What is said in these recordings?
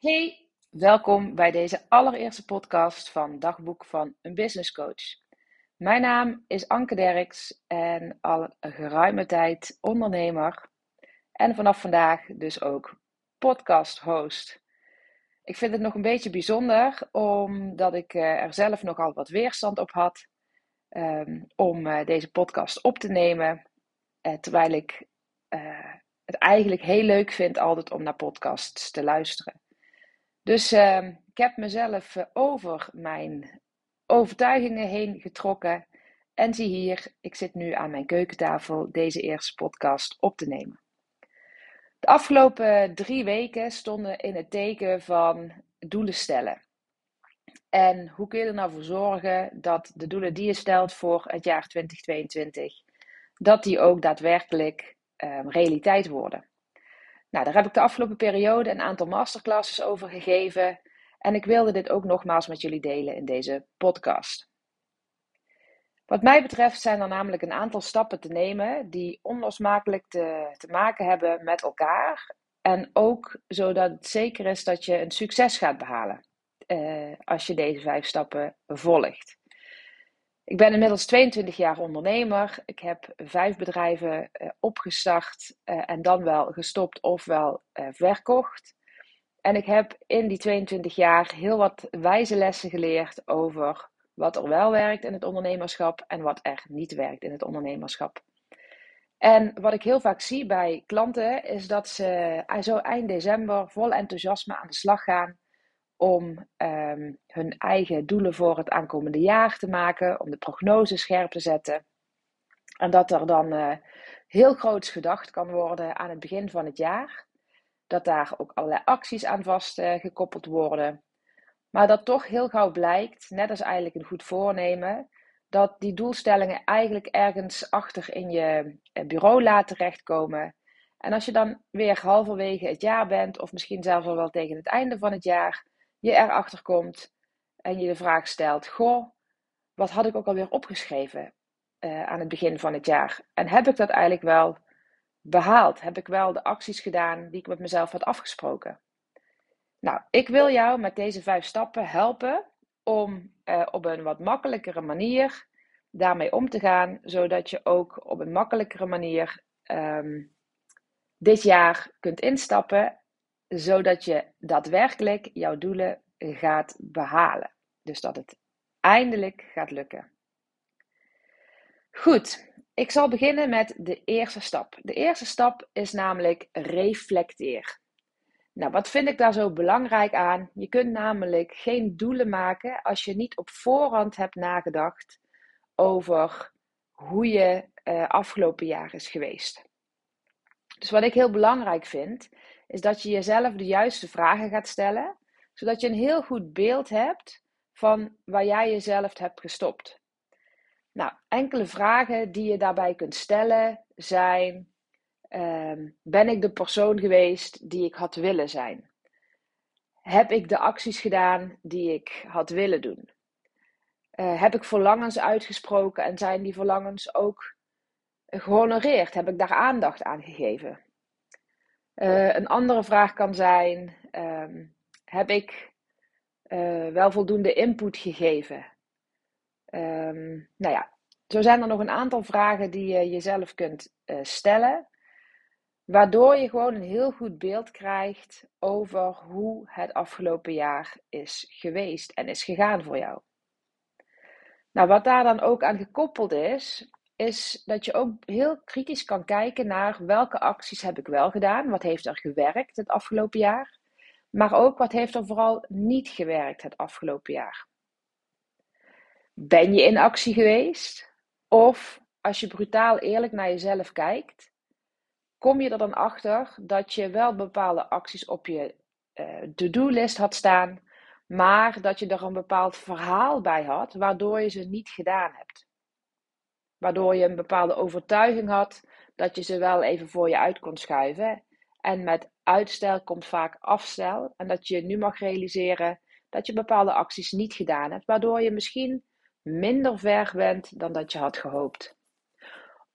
Hey, welkom bij deze allereerste podcast van Dagboek van een Business Coach. Mijn naam is Anke Derks en al een geruime tijd ondernemer en vanaf vandaag dus ook podcast host. Ik vind het nog een beetje bijzonder omdat ik eh, er zelf nogal wat weerstand op had um, om uh, deze podcast op te nemen, uh, terwijl ik het eigenlijk heel leuk vind altijd om naar podcasts te luisteren. Dus uh, ik heb mezelf uh, over mijn overtuigingen heen getrokken. En zie hier, ik zit nu aan mijn keukentafel deze eerste podcast op te nemen. De afgelopen drie weken stonden in het teken van doelen stellen. En hoe kun je er nou voor zorgen dat de doelen die je stelt voor het jaar 2022, dat die ook daadwerkelijk uh, realiteit worden? Nou, daar heb ik de afgelopen periode een aantal masterclasses over gegeven. En ik wilde dit ook nogmaals met jullie delen in deze podcast. Wat mij betreft zijn er namelijk een aantal stappen te nemen die onlosmakelijk te, te maken hebben met elkaar. En ook zodat het zeker is dat je een succes gaat behalen eh, als je deze vijf stappen volgt. Ik ben inmiddels 22 jaar ondernemer. Ik heb vijf bedrijven uh, opgestart uh, en dan wel gestopt ofwel uh, verkocht. En ik heb in die 22 jaar heel wat wijze lessen geleerd over wat er wel werkt in het ondernemerschap en wat er niet werkt in het ondernemerschap. En wat ik heel vaak zie bij klanten is dat ze zo eind december vol enthousiasme aan de slag gaan om um, hun eigen doelen voor het aankomende jaar te maken, om de prognose scherp te zetten. En dat er dan uh, heel groots gedacht kan worden aan het begin van het jaar. Dat daar ook allerlei acties aan vast uh, gekoppeld worden. Maar dat toch heel gauw blijkt, net als eigenlijk een goed voornemen, dat die doelstellingen eigenlijk ergens achter in je eh, bureau laten terechtkomen. En als je dan weer halverwege het jaar bent, of misschien zelfs al wel tegen het einde van het jaar, je erachter komt en je de vraag stelt: Goh, wat had ik ook alweer opgeschreven uh, aan het begin van het jaar? En heb ik dat eigenlijk wel behaald? Heb ik wel de acties gedaan die ik met mezelf had afgesproken? Nou, ik wil jou met deze vijf stappen helpen om uh, op een wat makkelijkere manier daarmee om te gaan, zodat je ook op een makkelijkere manier um, dit jaar kunt instappen zodat je daadwerkelijk jouw doelen gaat behalen. Dus dat het eindelijk gaat lukken. Goed, ik zal beginnen met de eerste stap. De eerste stap is namelijk reflecteer. Nou, wat vind ik daar zo belangrijk aan? Je kunt namelijk geen doelen maken als je niet op voorhand hebt nagedacht over hoe je uh, afgelopen jaar is geweest. Dus wat ik heel belangrijk vind, is dat je jezelf de juiste vragen gaat stellen, zodat je een heel goed beeld hebt van waar jij jezelf hebt gestopt. Nou, enkele vragen die je daarbij kunt stellen zijn: um, Ben ik de persoon geweest die ik had willen zijn? Heb ik de acties gedaan die ik had willen doen? Uh, heb ik verlangens uitgesproken en zijn die verlangens ook gehonoreerd? Heb ik daar aandacht aan gegeven? Uh, een andere vraag kan zijn: um, heb ik uh, wel voldoende input gegeven? Um, nou ja, zo zijn er nog een aantal vragen die je jezelf kunt uh, stellen, waardoor je gewoon een heel goed beeld krijgt over hoe het afgelopen jaar is geweest en is gegaan voor jou. Nou, wat daar dan ook aan gekoppeld is, is dat je ook heel kritisch kan kijken naar welke acties heb ik wel gedaan, wat heeft er gewerkt het afgelopen jaar, maar ook wat heeft er vooral niet gewerkt het afgelopen jaar. Ben je in actie geweest? Of als je brutaal eerlijk naar jezelf kijkt, kom je er dan achter dat je wel bepaalde acties op je uh, to-do-list had staan, maar dat je er een bepaald verhaal bij had, waardoor je ze niet gedaan hebt. Waardoor je een bepaalde overtuiging had dat je ze wel even voor je uit kon schuiven. En met uitstel komt vaak afstel. En dat je nu mag realiseren dat je bepaalde acties niet gedaan hebt. Waardoor je misschien minder ver bent dan dat je had gehoopt.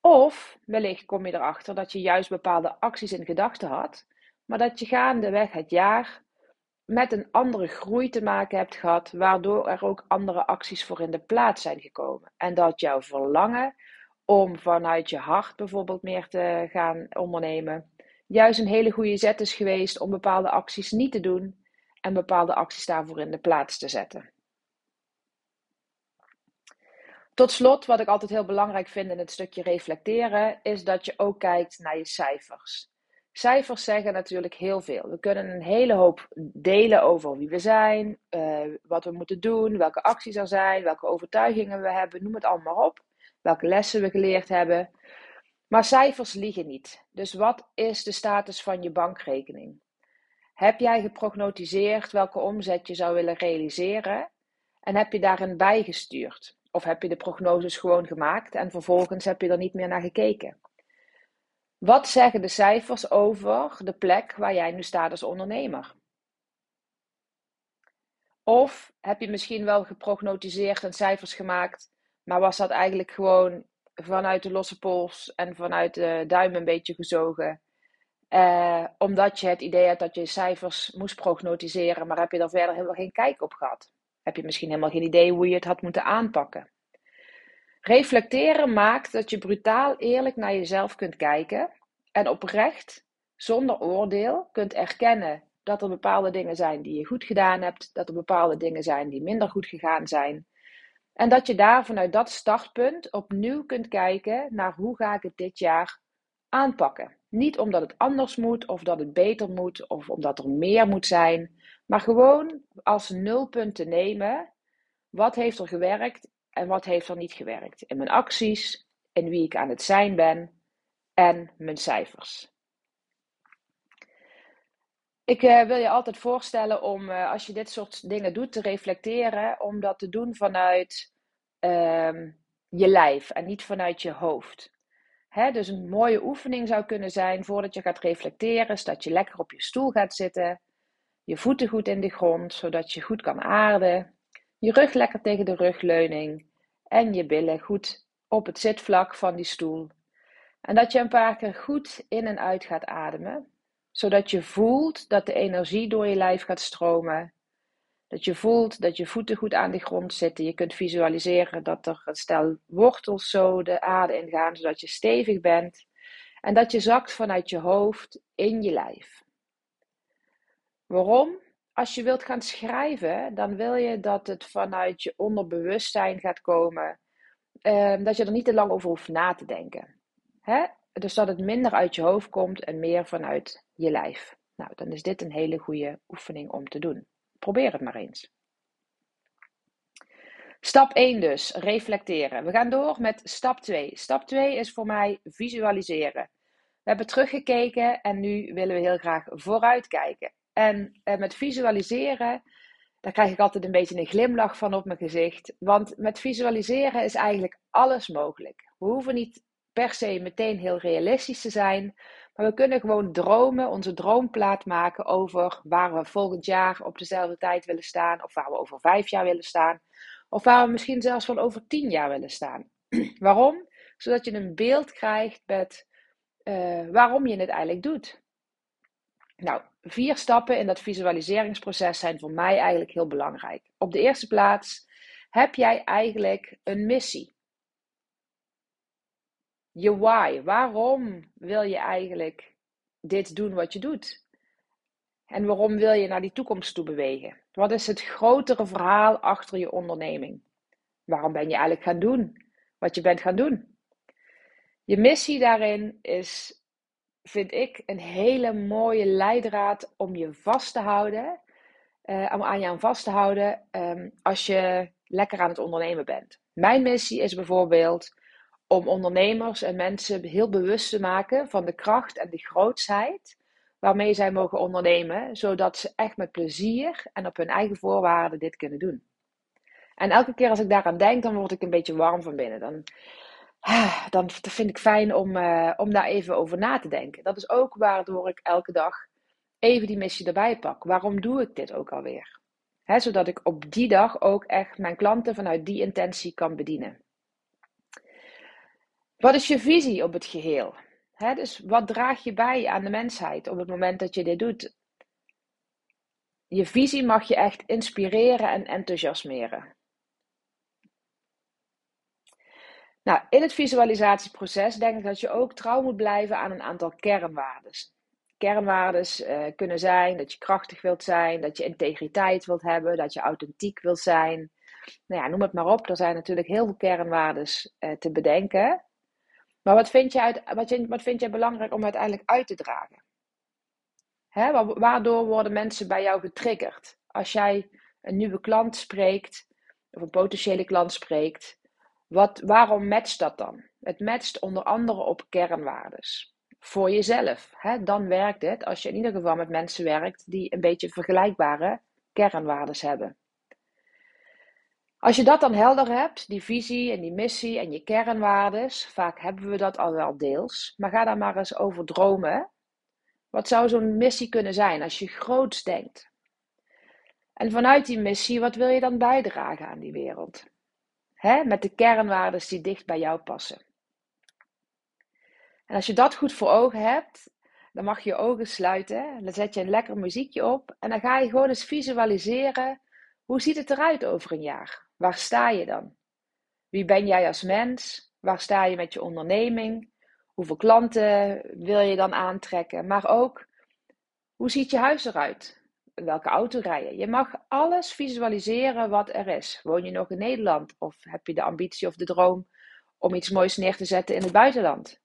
Of wellicht kom je erachter dat je juist bepaalde acties in gedachten had. Maar dat je gaandeweg het jaar met een andere groei te maken hebt gehad, waardoor er ook andere acties voor in de plaats zijn gekomen. En dat jouw verlangen om vanuit je hart bijvoorbeeld meer te gaan ondernemen, juist een hele goede zet is geweest om bepaalde acties niet te doen en bepaalde acties daarvoor in de plaats te zetten. Tot slot, wat ik altijd heel belangrijk vind in het stukje reflecteren, is dat je ook kijkt naar je cijfers. Cijfers zeggen natuurlijk heel veel. We kunnen een hele hoop delen over wie we zijn, uh, wat we moeten doen, welke acties er zijn, welke overtuigingen we hebben, noem het allemaal op. Welke lessen we geleerd hebben. Maar cijfers liegen niet. Dus wat is de status van je bankrekening? Heb jij geprognotiseerd welke omzet je zou willen realiseren? En heb je daarin bijgestuurd? Of heb je de prognoses gewoon gemaakt en vervolgens heb je er niet meer naar gekeken? Wat zeggen de cijfers over de plek waar jij nu staat als ondernemer? Of heb je misschien wel geprognotiseerd en cijfers gemaakt, maar was dat eigenlijk gewoon vanuit de losse pols en vanuit de duim een beetje gezogen? Eh, omdat je het idee had dat je cijfers moest prognostiseren, maar heb je daar verder helemaal geen kijk op gehad? Heb je misschien helemaal geen idee hoe je het had moeten aanpakken? Reflecteren maakt dat je brutaal eerlijk naar jezelf kunt kijken en oprecht, zonder oordeel, kunt erkennen dat er bepaalde dingen zijn die je goed gedaan hebt, dat er bepaalde dingen zijn die minder goed gegaan zijn. En dat je daar vanuit dat startpunt opnieuw kunt kijken naar hoe ga ik het dit jaar aanpakken. Niet omdat het anders moet of dat het beter moet of omdat er meer moet zijn, maar gewoon als nulpunt te nemen. Wat heeft er gewerkt en wat heeft er niet gewerkt? In mijn acties, in wie ik aan het zijn ben en mijn cijfers. Ik uh, wil je altijd voorstellen om, uh, als je dit soort dingen doet, te reflecteren, om dat te doen vanuit uh, je lijf en niet vanuit je hoofd. Hè, dus een mooie oefening zou kunnen zijn voordat je gaat reflecteren, is dat je lekker op je stoel gaat zitten, je voeten goed in de grond, zodat je goed kan aarden, je rug lekker tegen de rugleuning en je billen goed op het zitvlak van die stoel. En dat je een paar keer goed in en uit gaat ademen, zodat je voelt dat de energie door je lijf gaat stromen. Dat je voelt dat je voeten goed aan de grond zitten. Je kunt visualiseren dat er een stel wortels zo de aarde ingaan, zodat je stevig bent. En dat je zakt vanuit je hoofd in je lijf. Waarom? Als je wilt gaan schrijven, dan wil je dat het vanuit je onderbewustzijn gaat komen. Ehm, dat je er niet te lang over hoeft na te denken. Hè? Dus dat het minder uit je hoofd komt en meer vanuit je lijf. Nou, dan is dit een hele goede oefening om te doen. Probeer het maar eens. Stap 1 dus, reflecteren. We gaan door met stap 2. Stap 2 is voor mij visualiseren. We hebben teruggekeken en nu willen we heel graag vooruitkijken. En eh, met visualiseren, daar krijg ik altijd een beetje een glimlach van op mijn gezicht. Want met visualiseren is eigenlijk alles mogelijk. We hoeven niet per se meteen heel realistisch te zijn. Maar we kunnen gewoon dromen, onze droomplaat maken over waar we volgend jaar op dezelfde tijd willen staan. Of waar we over vijf jaar willen staan. Of waar we misschien zelfs van over tien jaar willen staan. waarom? Zodat je een beeld krijgt met uh, waarom je het eigenlijk doet. Nou, vier stappen in dat visualiseringsproces zijn voor mij eigenlijk heel belangrijk. Op de eerste plaats heb jij eigenlijk een missie je why. Waarom wil je eigenlijk dit doen wat je doet? En waarom wil je naar die toekomst toe bewegen? Wat is het grotere verhaal achter je onderneming? Waarom ben je eigenlijk gaan doen wat je bent gaan doen? Je missie daarin is, vind ik, een hele mooie leidraad om je vast te houden, uh, om aan je aan vast te houden um, als je lekker aan het ondernemen bent. Mijn missie is bijvoorbeeld om ondernemers en mensen heel bewust te maken van de kracht en de grootsheid waarmee zij mogen ondernemen, zodat ze echt met plezier en op hun eigen voorwaarden dit kunnen doen. En elke keer als ik daaraan denk, dan word ik een beetje warm van binnen. Dan, dan vind ik fijn om, uh, om daar even over na te denken. Dat is ook waardoor ik elke dag even die missie erbij pak. Waarom doe ik dit ook alweer? Zodat ik op die dag ook echt mijn klanten vanuit die intentie kan bedienen. Wat is je visie op het geheel? dus wat draag je bij aan de mensheid op het moment dat je dit doet? je visie mag je echt inspireren en enthousiasmeren. Nou, in het visualisatieproces denk ik dat je ook trouw moet blijven aan een aantal kernwaarden. Kernwaarden uh, kunnen zijn dat je krachtig wilt zijn, dat je integriteit wilt hebben, dat je authentiek wilt zijn. Nou ja, noem het maar op. Er zijn natuurlijk heel veel kernwaarden uh, te bedenken. Maar wat vind, uit, wat, je, wat vind jij belangrijk om uiteindelijk uit te dragen? Hè, waardoor worden mensen bij jou getriggerd? Als jij een nieuwe klant spreekt, of een potentiële klant spreekt, wat, waarom matcht dat dan? Het matcht onder andere op kernwaardes. Voor jezelf. Hè? Dan werkt het als je in ieder geval met mensen werkt die een beetje vergelijkbare kernwaardes hebben. Als je dat dan helder hebt, die visie en die missie en je kernwaardes, vaak hebben we dat al wel deels, maar ga daar maar eens over dromen. Wat zou zo'n missie kunnen zijn als je groots denkt? En vanuit die missie, wat wil je dan bijdragen aan die wereld? Hè? Met de kernwaarden die dicht bij jou passen. En als je dat goed voor ogen hebt, dan mag je je ogen sluiten. Dan zet je een lekker muziekje op. En dan ga je gewoon eens visualiseren. Hoe ziet het eruit over een jaar? Waar sta je dan? Wie ben jij als mens? Waar sta je met je onderneming? Hoeveel klanten wil je dan aantrekken? Maar ook, hoe ziet je huis eruit? Welke auto rij je? Je mag alles visualiseren wat er is. Woon je nog in Nederland of heb je de ambitie of de droom om iets moois neer te zetten in het buitenland?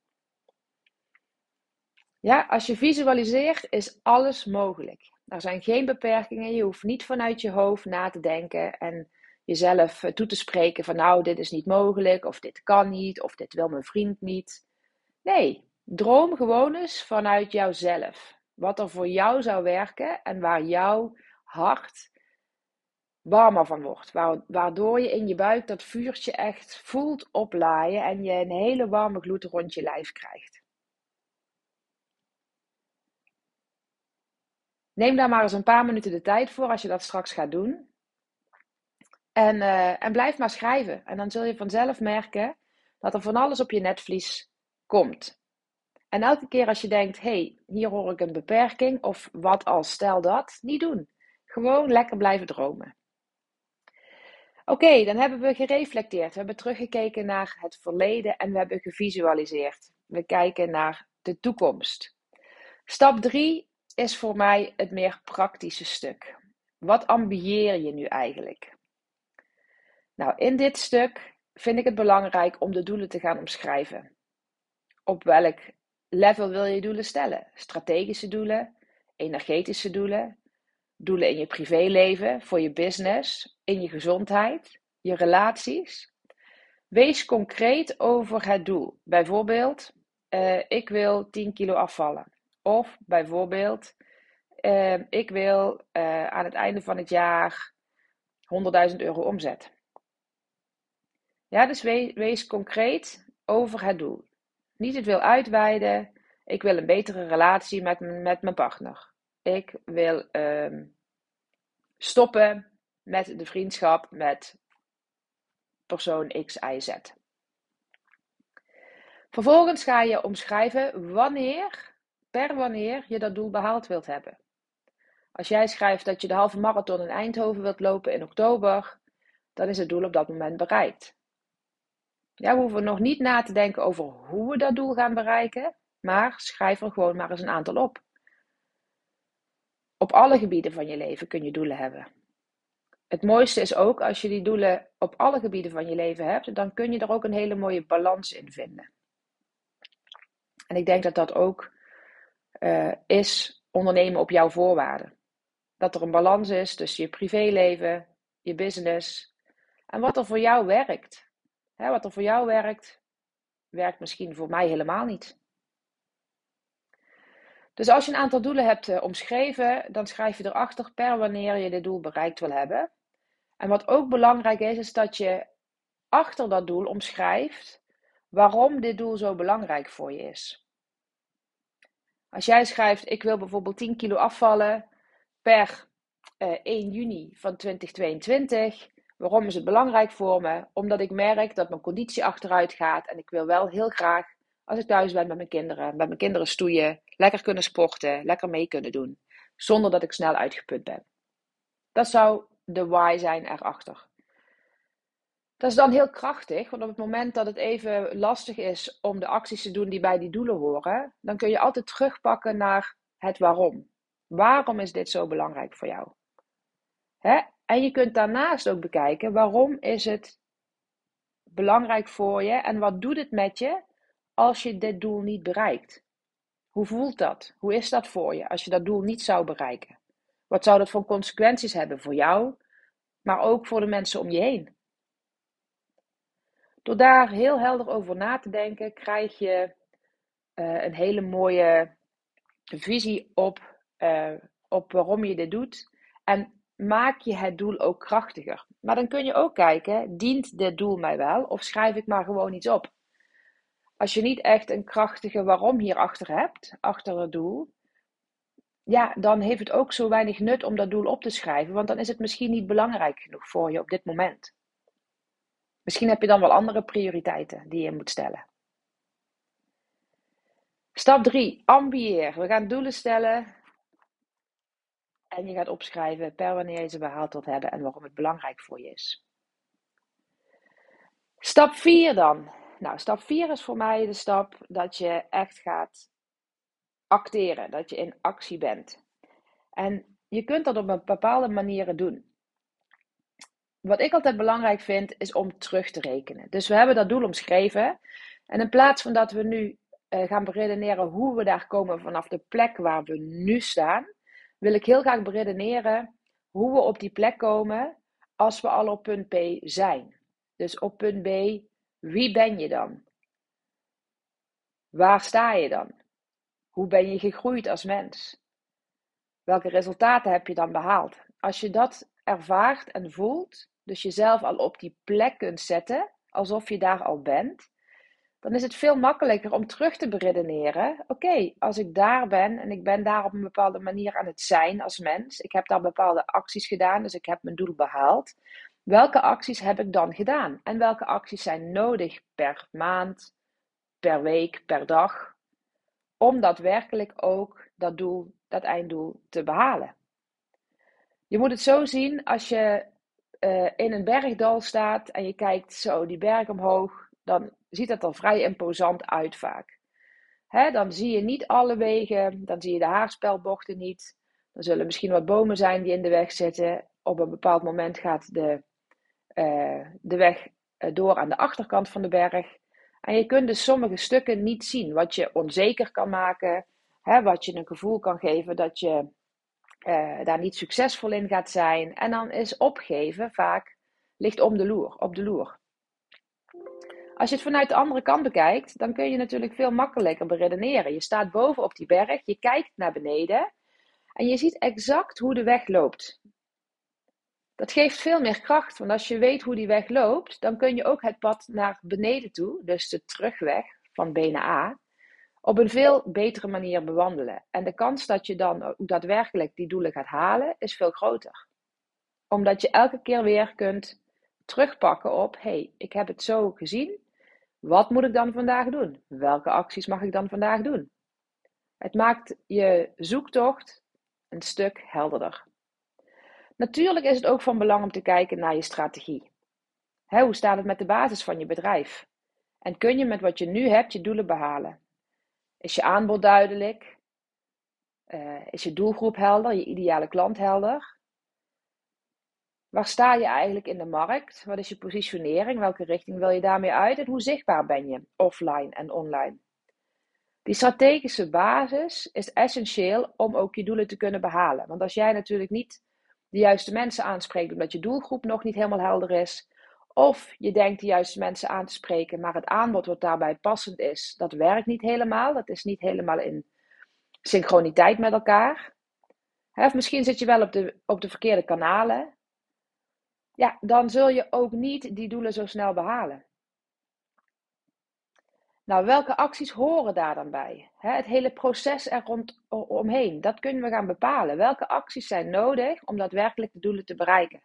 Ja, als je visualiseert is alles mogelijk. Er zijn geen beperkingen. Je hoeft niet vanuit je hoofd na te denken en jezelf toe te spreken van nou, dit is niet mogelijk of dit kan niet of dit wil mijn vriend niet. Nee, droom gewoon eens vanuit jouzelf. Wat er voor jou zou werken en waar jouw hart warmer van wordt. Waardoor je in je buik dat vuurtje echt voelt oplaaien en je een hele warme gloed rond je lijf krijgt. Neem daar maar eens een paar minuten de tijd voor als je dat straks gaat doen. En, uh, en blijf maar schrijven. En dan zul je vanzelf merken dat er van alles op je netvlies komt. En elke keer als je denkt, hé, hey, hier hoor ik een beperking, of wat als, stel dat, niet doen. Gewoon lekker blijven dromen. Oké, dan hebben we gereflecteerd. We hebben teruggekeken naar het verleden en we hebben gevisualiseerd. We kijken naar de toekomst. Stap 3 is voor mij het meer praktische stuk. Wat ambieer je nu eigenlijk? Nou, in dit stuk vind ik het belangrijk om de doelen te gaan omschrijven. Op welk level wil je doelen stellen? Strategische doelen, energetische doelen, doelen in je privéleven, voor je business, in je gezondheid, je relaties. Wees concreet over het doel. Bijvoorbeeld, uh, ik wil 10 kilo afvallen. Of bijvoorbeeld, uh, ik wil uh, aan het einde van het jaar 100.000 euro omzet. Ja, dus wees concreet over het doel niet het wil uitweiden. Ik wil een betere relatie met, met mijn partner. Ik wil ehm, stoppen met de vriendschap met persoon X, Y, Z. Vervolgens ga je omschrijven wanneer, per wanneer je dat doel behaald wilt hebben. Als jij schrijft dat je de halve marathon in Eindhoven wilt lopen in oktober, dan is het doel op dat moment bereikt. Ja, we hoeven nog niet na te denken over hoe we dat doel gaan bereiken, maar schrijf er gewoon maar eens een aantal op. Op alle gebieden van je leven kun je doelen hebben. Het mooiste is ook als je die doelen op alle gebieden van je leven hebt, dan kun je er ook een hele mooie balans in vinden. En ik denk dat dat ook uh, is ondernemen op jouw voorwaarden. Dat er een balans is tussen je privéleven, je business en wat er voor jou werkt. Hè, wat er voor jou werkt, werkt misschien voor mij helemaal niet. Dus als je een aantal doelen hebt uh, omschreven, dan schrijf je erachter per wanneer je dit doel bereikt wil hebben. En wat ook belangrijk is, is dat je achter dat doel omschrijft waarom dit doel zo belangrijk voor je is. Als jij schrijft, ik wil bijvoorbeeld 10 kilo afvallen per uh, eh, 1 juni van 2022, Waarom is het belangrijk voor me? Omdat ik merk dat mijn conditie achteruit gaat en ik wil wel heel graag, als ik thuis ben met mijn kinderen, met mijn kinderen stoeien, lekker kunnen sporten, lekker mee kunnen doen, zonder dat ik snel uitgeput ben. Dat zou de why zijn erachter. Dat is dan heel krachtig, want op het moment dat het even lastig is om de acties te doen die bij die doelen horen, dan kun je altijd terugpakken naar het waarom. Waarom is dit zo belangrijk voor jou? Hè? En je kunt daarnaast ook bekijken waarom is het belangrijk voor je en wat doet het met je als je dit doel niet bereikt? Hoe voelt dat? Hoe is dat voor je als je dat doel niet zou bereiken? Wat zou dat voor consequenties hebben voor jou, maar ook voor de mensen om je heen? Door daar heel helder over na te denken, krijg je uh, een hele mooie visie op, uh, op waarom je dit doet. En maak je het doel ook krachtiger. Maar dan kun je ook kijken, dient dit doel mij wel of schrijf ik maar gewoon iets op? Als je niet echt een krachtige waarom hierachter hebt, achter het doel, ja, dan heeft het ook zo weinig nut om dat doel op te schrijven, want dan is het misschien niet belangrijk genoeg voor je op dit moment. Misschien heb je dan wel andere prioriteiten die je moet stellen. Stap 3. Ambieer. We gaan doelen stellen. En je gaat opschrijven per wanneer je ze behaald wilt hebben en waarom het belangrijk voor je is. Stap 4 dan. Nou, stap 4 is voor mij de stap dat je echt gaat acteren. Dat je in actie bent. En je kunt dat op een bepaalde manieren doen wat ik altijd belangrijk vind, is om terug te rekenen. Dus we hebben dat doel omschreven. En in plaats van dat we nu uh, gaan beredeneren hoe we daar komen vanaf de plek waar we nu staan, wil ik heel graag beredeneren hoe we op die plek komen als we al op punt B zijn. Dus op punt B, wie ben je dan? Waar sta je dan? Hoe ben je gegroeid als mens? Welke resultaten heb je dan behaald? Als je dat ervaart en voelt, dus jezelf al op die plek kunt zetten, alsof je daar al bent, dan is het veel makkelijker om terug te beredeneren. Oké, als ik daar ben en ik ben daar op een bepaalde manier aan het zijn als mens, ik heb daar bepaalde acties gedaan, dus ik heb mijn doel behaald. Welke acties heb ik dan gedaan? En welke acties zijn nodig per maand, per week, per dag, om daadwerkelijk ook dat doel, dat einddoel te behalen? Je moet het zo zien als je uh, in een bergdal staat en je kijkt zo die berg omhoog, dan ziet dat er vrij imposant uit vaak. Dan zie je niet alle wegen, dan zie je de haarspelbochten niet. Er zullen misschien wat bomen zijn die in de weg zitten. Op een bepaald moment gaat de, uh, de weg uh, door aan de achterkant van de berg. En je kunt dus sommige stukken niet zien, wat je onzeker kan maken, wat je een gevoel kan geven dat je uh, daar niet succesvol in gaat zijn. En dan is opgeven vaak ligt om de loer, op de loer. Als je het vanuit de andere kant bekijkt, dan kun je natuurlijk veel makkelijker beredeneren. Je staat boven op die berg, je kijkt naar beneden en je ziet exact hoe de weg loopt. Dat geeft veel meer kracht, want als je weet hoe die weg loopt, dan kun je ook het pad naar beneden toe, dus de terugweg van B naar A, op een veel betere manier bewandelen. En de kans dat je dan ook daadwerkelijk die doelen gaat halen, is veel groter. Omdat je elke keer weer kunt terugpakken op: hey, ik heb het zo gezien. Wat moet ik dan vandaag doen? Welke acties mag ik dan vandaag doen? Het maakt je zoektocht een stuk helderder. Natuurlijk is het ook van belang om te kijken naar je strategie. hoe staat het met de basis van je bedrijf? En kun je met wat je nu hebt je doelen behalen? Is je aanbod duidelijk? Uh, is je doelgroep helder, je ideale klant helder? Waar sta je eigenlijk in de markt? Wat is je positionering? Welke richting wil je daarmee uit? En hoe zichtbaar ben je offline en online? Die strategische basis is essentieel om ook je doelen te kunnen behalen. Want als jij natuurlijk niet de juiste mensen aanspreekt omdat je doelgroep nog niet helemaal helder is, of je denkt de juiste mensen aan te spreken, maar het aanbod wat daarbij passend is, dat werkt niet helemaal. Dat is niet helemaal in synchroniteit met elkaar. Of misschien zit je wel op de, op de verkeerde kanalen. Ja, dan zul je ook niet die doelen zo snel behalen. Nou, welke acties horen daar dan bij? Het hele proces er rondomheen, dat kunnen we gaan bepalen. Welke acties zijn nodig om daadwerkelijk de doelen te bereiken?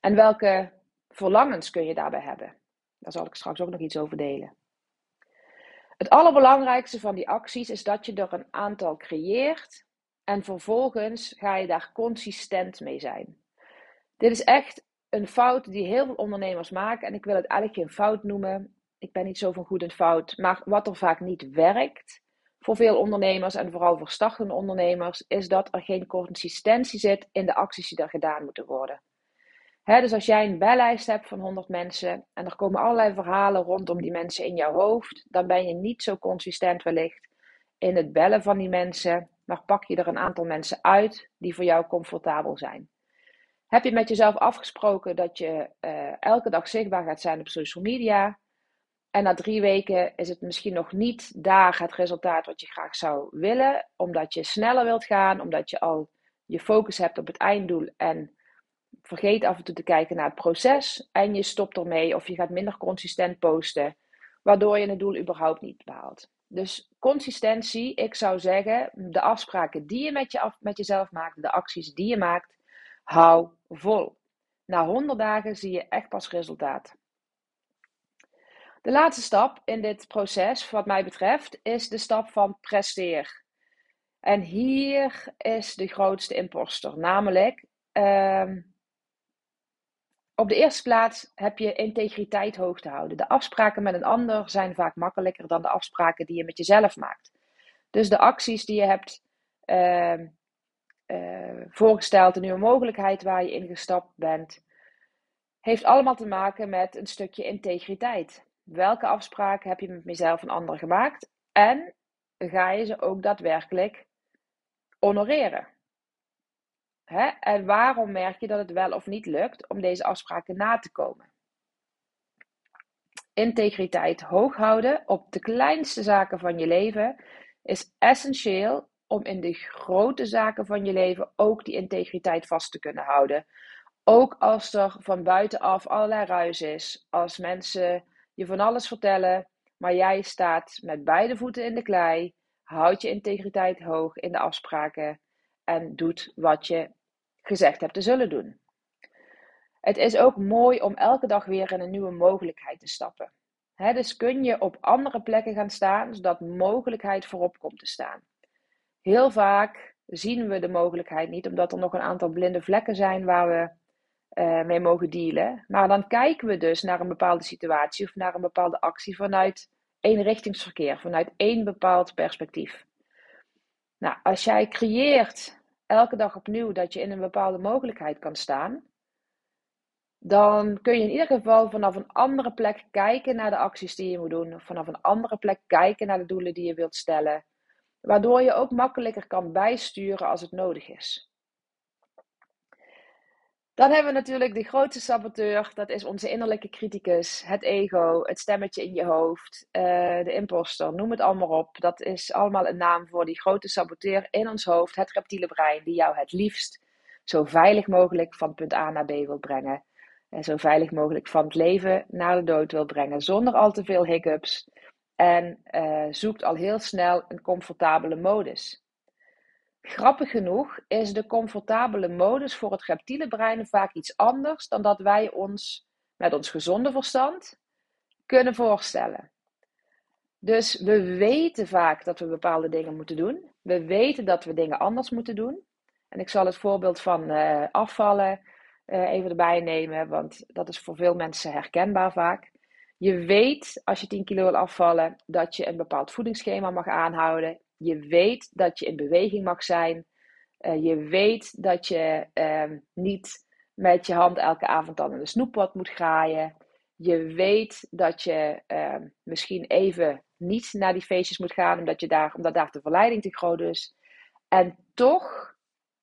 En welke verlangens kun je daarbij hebben? Daar zal ik straks ook nog iets over delen. Het allerbelangrijkste van die acties is dat je er een aantal creëert En vervolgens ga je daar consistent mee zijn. Dit is echt een fout die heel veel ondernemers maken. En ik wil het eigenlijk geen fout noemen. Ik ben niet zo van goed in fout. Maar wat er vaak niet werkt voor veel ondernemers en vooral voor startende ondernemers, is dat er geen consistentie zit in de acties die er gedaan moeten worden. dus als jij een bellijst hebt van 100 mensen en er komen allerlei verhalen rondom die mensen in jouw hoofd, dan ben je niet zo consistent wellicht in het bellen van die mensen, maar pak je er een aantal mensen uit die voor jou comfortabel zijn. Heb je met jezelf afgesproken dat je uh, elke dag zichtbaar gaat zijn op social media? En na drie weken is het misschien nog niet daar het resultaat wat je graag zou willen, omdat je sneller wilt gaan, omdat je al je focus hebt op het einddoel en vergeet af en toe te kijken naar het proces en je stopt ermee of je gaat minder consistent posten, waardoor je het doel überhaupt niet behaalt. Dus consistentie, ik zou zeggen, de afspraken die je met, je af, met jezelf maakt, de acties die je maakt, hou vol. Na 100 dagen zie je echt pas resultaat. De laatste stap in dit proces, wat mij betreft, is de stap van presteer. En hier is de grootste imposter, namelijk uh, op de eerste plaats heb je integriteit hoog te houden. De afspraken met een ander zijn vaak makkelijker dan de afspraken die je met jezelf maakt. Dus de acties die je hebt uh, uh, voorgesteld, de nieuwe mogelijkheid waar je in gestapt bent, heeft allemaal te maken met een stukje integriteit. Welke afspraken heb je met jezelf en anderen gemaakt? En ga je ze ook daadwerkelijk honoreren? Hè? En waarom merk je dat het wel of niet lukt om deze afspraken na te komen? Integriteit hoog houden op de kleinste zaken van je leven is essentieel om in de grote zaken van je leven ook die integriteit vast te kunnen houden. Ook als er van buitenaf allerlei ruis is, als mensen je van alles vertellen, maar jij staat met beide voeten in de klei, houdt je integriteit hoog in de afspraken en doet wat je gezegd hebt te zullen doen. Het is ook mooi om elke dag weer in een nieuwe mogelijkheid te stappen. dus kun je op andere plekken gaan staan, zodat mogelijkheid voorop komt te staan. Heel vaak zien we de mogelijkheid niet, omdat er nog een aantal blinde vlekken zijn waar we uh, mee mogen dealen. Maar dan kijken we dus naar een bepaalde situatie of naar een bepaalde actie vanuit eenrichtingsverkeer, vanuit één bepaald perspectief. Nou, als jij creëert elke dag opnieuw dat je in een bepaalde mogelijkheid kan staan, dan kun je in ieder geval vanaf een andere plek kijken naar de acties die je moet doen, of vanaf een andere plek kijken naar de doelen die je wilt stellen, waardoor je ook makkelijker kan bijsturen als het nodig is. Dan hebben we natuurlijk de grootste saboteur, dat is onze innerlijke criticus, het ego, het stemmetje in je hoofd, uh, de imposter, noem het allemaal op. Dat is allemaal een naam voor die grote saboteur in ons hoofd, het reptiele brein, die jou het liefst zo veilig mogelijk van punt A naar B wil brengen. En zo veilig mogelijk van het leven naar de dood wil brengen, zonder al te veel hiccups. En uh, zoekt al heel snel een comfortabele modus. Grappig genoeg is de comfortabele modus voor het reptiele brein vaak iets anders dan dat wij ons met ons gezonde verstand kunnen voorstellen. Dus we weten vaak dat we bepaalde dingen moeten doen. We weten dat we dingen anders moeten doen. En ik zal het voorbeeld van uh, afvallen uh, even erbij nemen, want dat is voor veel mensen herkenbaar vaak. Je weet als je 10 kilo wil afvallen dat je een bepaald voedingsschema mag aanhouden. Je weet dat je in beweging mag zijn. Uh, je weet dat je uh, niet met je hand elke avond dan in de snoeppot moet graaien. Je weet dat je uh, misschien even niet naar die feestjes moet gaan, omdat, je daar, omdat daar de verleiding te groot is. En toch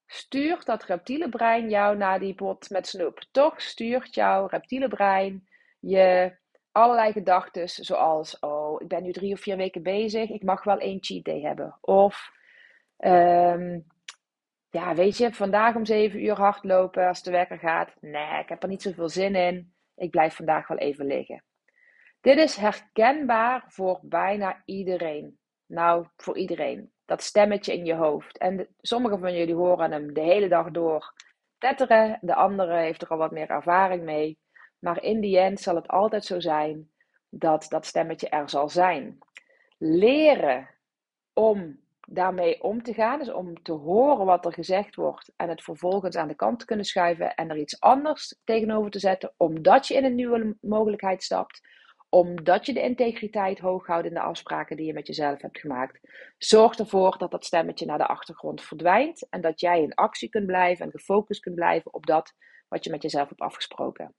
stuurt dat reptiele brein jou naar die pot met snoep. Toch stuurt jouw reptiele brein je allerlei gedachten, zoals: Oh, ik ben nu drie of vier weken bezig, ik mag wel één cheat day hebben. Of, um, ja, weet je, vandaag om zeven uur hardlopen als de wekker gaat. Nee, ik heb er niet zoveel zin in. Ik blijf vandaag wel even liggen. Dit is herkenbaar voor bijna iedereen. Nou, voor iedereen. Dat stemmetje in je hoofd. En sommigen van jullie horen hem de hele dag door tetteren. De andere heeft er al wat meer ervaring mee. Maar in die end zal het altijd zo zijn dat dat stemmetje er zal zijn. Leren om daarmee om te gaan. Dus om te horen wat er gezegd wordt en het vervolgens aan de kant te kunnen schuiven en er iets anders tegenover te zetten, omdat je in een nieuwe mogelijkheid stapt, omdat je de integriteit hoog houdt in de afspraken die je met jezelf hebt gemaakt. Zorg ervoor dat dat stemmetje naar de achtergrond verdwijnt en dat jij in actie kunt blijven en gefocust kunt blijven op dat wat je met jezelf hebt afgesproken.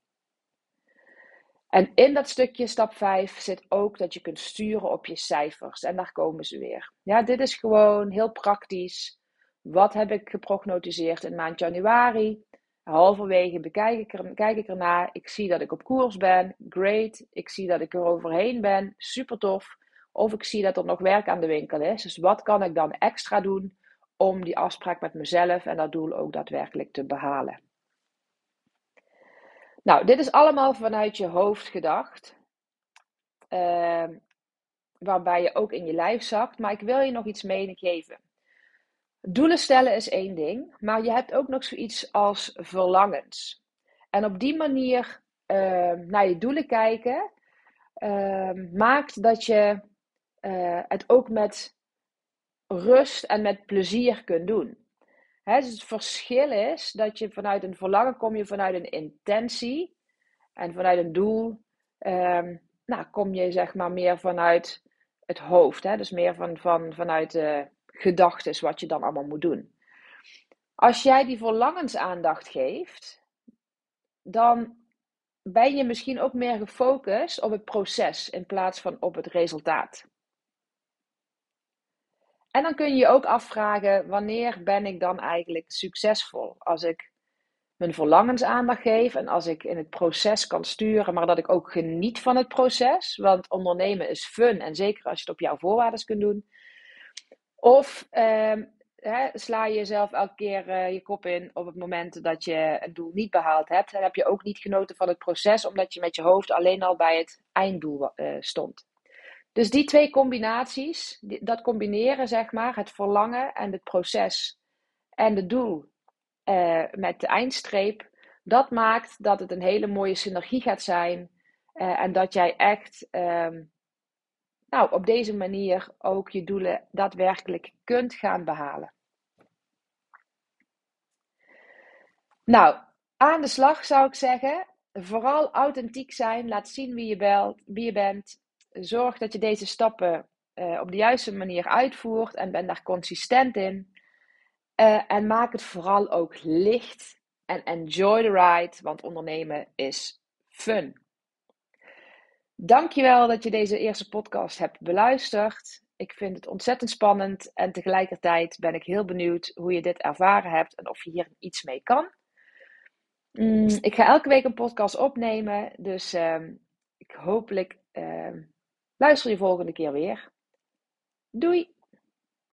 En in dat stukje stap 5 zit ook dat je kunt sturen op je cijfers. En daar komen ze weer. Ja, dit is gewoon heel praktisch. Wat heb ik geprognotiseerd in maand januari? Halverwege bekijk ik, er, kijk ik ernaar. Ik zie dat ik op koers ben. Great. Ik zie dat ik er overheen ben. Super tof. Of ik zie dat er nog werk aan de winkel is. Dus wat kan ik dan extra doen om die afspraak met mezelf en dat doel ook daadwerkelijk te behalen? Nou, dit is allemaal vanuit je hoofd gedacht. Uh, waarbij je ook in je lijf zakt. Maar ik wil je nog iets meegeven. Doelen stellen is één ding, maar je hebt ook nog zoiets als verlangens. En op die manier uh, naar je doelen kijken uh, maakt dat je uh, het ook met rust en met plezier kunt doen. Dus het verschil is dat je vanuit een verlangen kom je vanuit een intentie en vanuit een doel um, nou, kom je zeg maar meer vanuit het hoofd. Hè? Dus meer van, van, vanuit de gedachten wat je dan allemaal moet doen. Als jij die verlangensaandacht geeft, dan ben je misschien ook meer gefocust op het proces in plaats van op het resultaat. En dan kun je je ook afvragen, wanneer ben ik dan eigenlijk succesvol? Als ik mijn verlangens aandacht geef en als ik in het proces kan sturen, maar dat ik ook geniet van het proces. Want ondernemen is fun en zeker als je het op jouw voorwaarden kunt doen. Of eh, hè, sla je jezelf elke keer uh, je kop in op het moment dat je een doel niet behaald hebt. Dan heb je ook niet genoten van het proces, omdat je met je hoofd alleen al bij het einddoel uh, stond. Dus die twee combinaties, dat combineren zeg maar, het verlangen en het proces en het doel uh, met de eindstreep, dat maakt dat het een hele mooie synergie gaat zijn uh, en dat jij echt um, nou, op deze manier ook je doelen daadwerkelijk kunt gaan behalen. Nou, aan de slag zou ik zeggen. Vooral authentiek zijn. Laat zien wie je, belt, wie je bent zorg dat je deze stappen uh, op de juiste manier uitvoert en ben daar consistent in. Uh, en maak het vooral ook licht en enjoy the ride, want ondernemen is fun. Dankjewel dat je deze eerste podcast hebt beluisterd. Ik vind het ontzettend spannend en tegelijkertijd ben ik heel benieuwd hoe je dit ervaren hebt en of je hier iets mee kan. Mm, ik ga elke week een podcast opnemen, dus uh, ik hopelijk uh, Luister je volgende keer weer. Doei!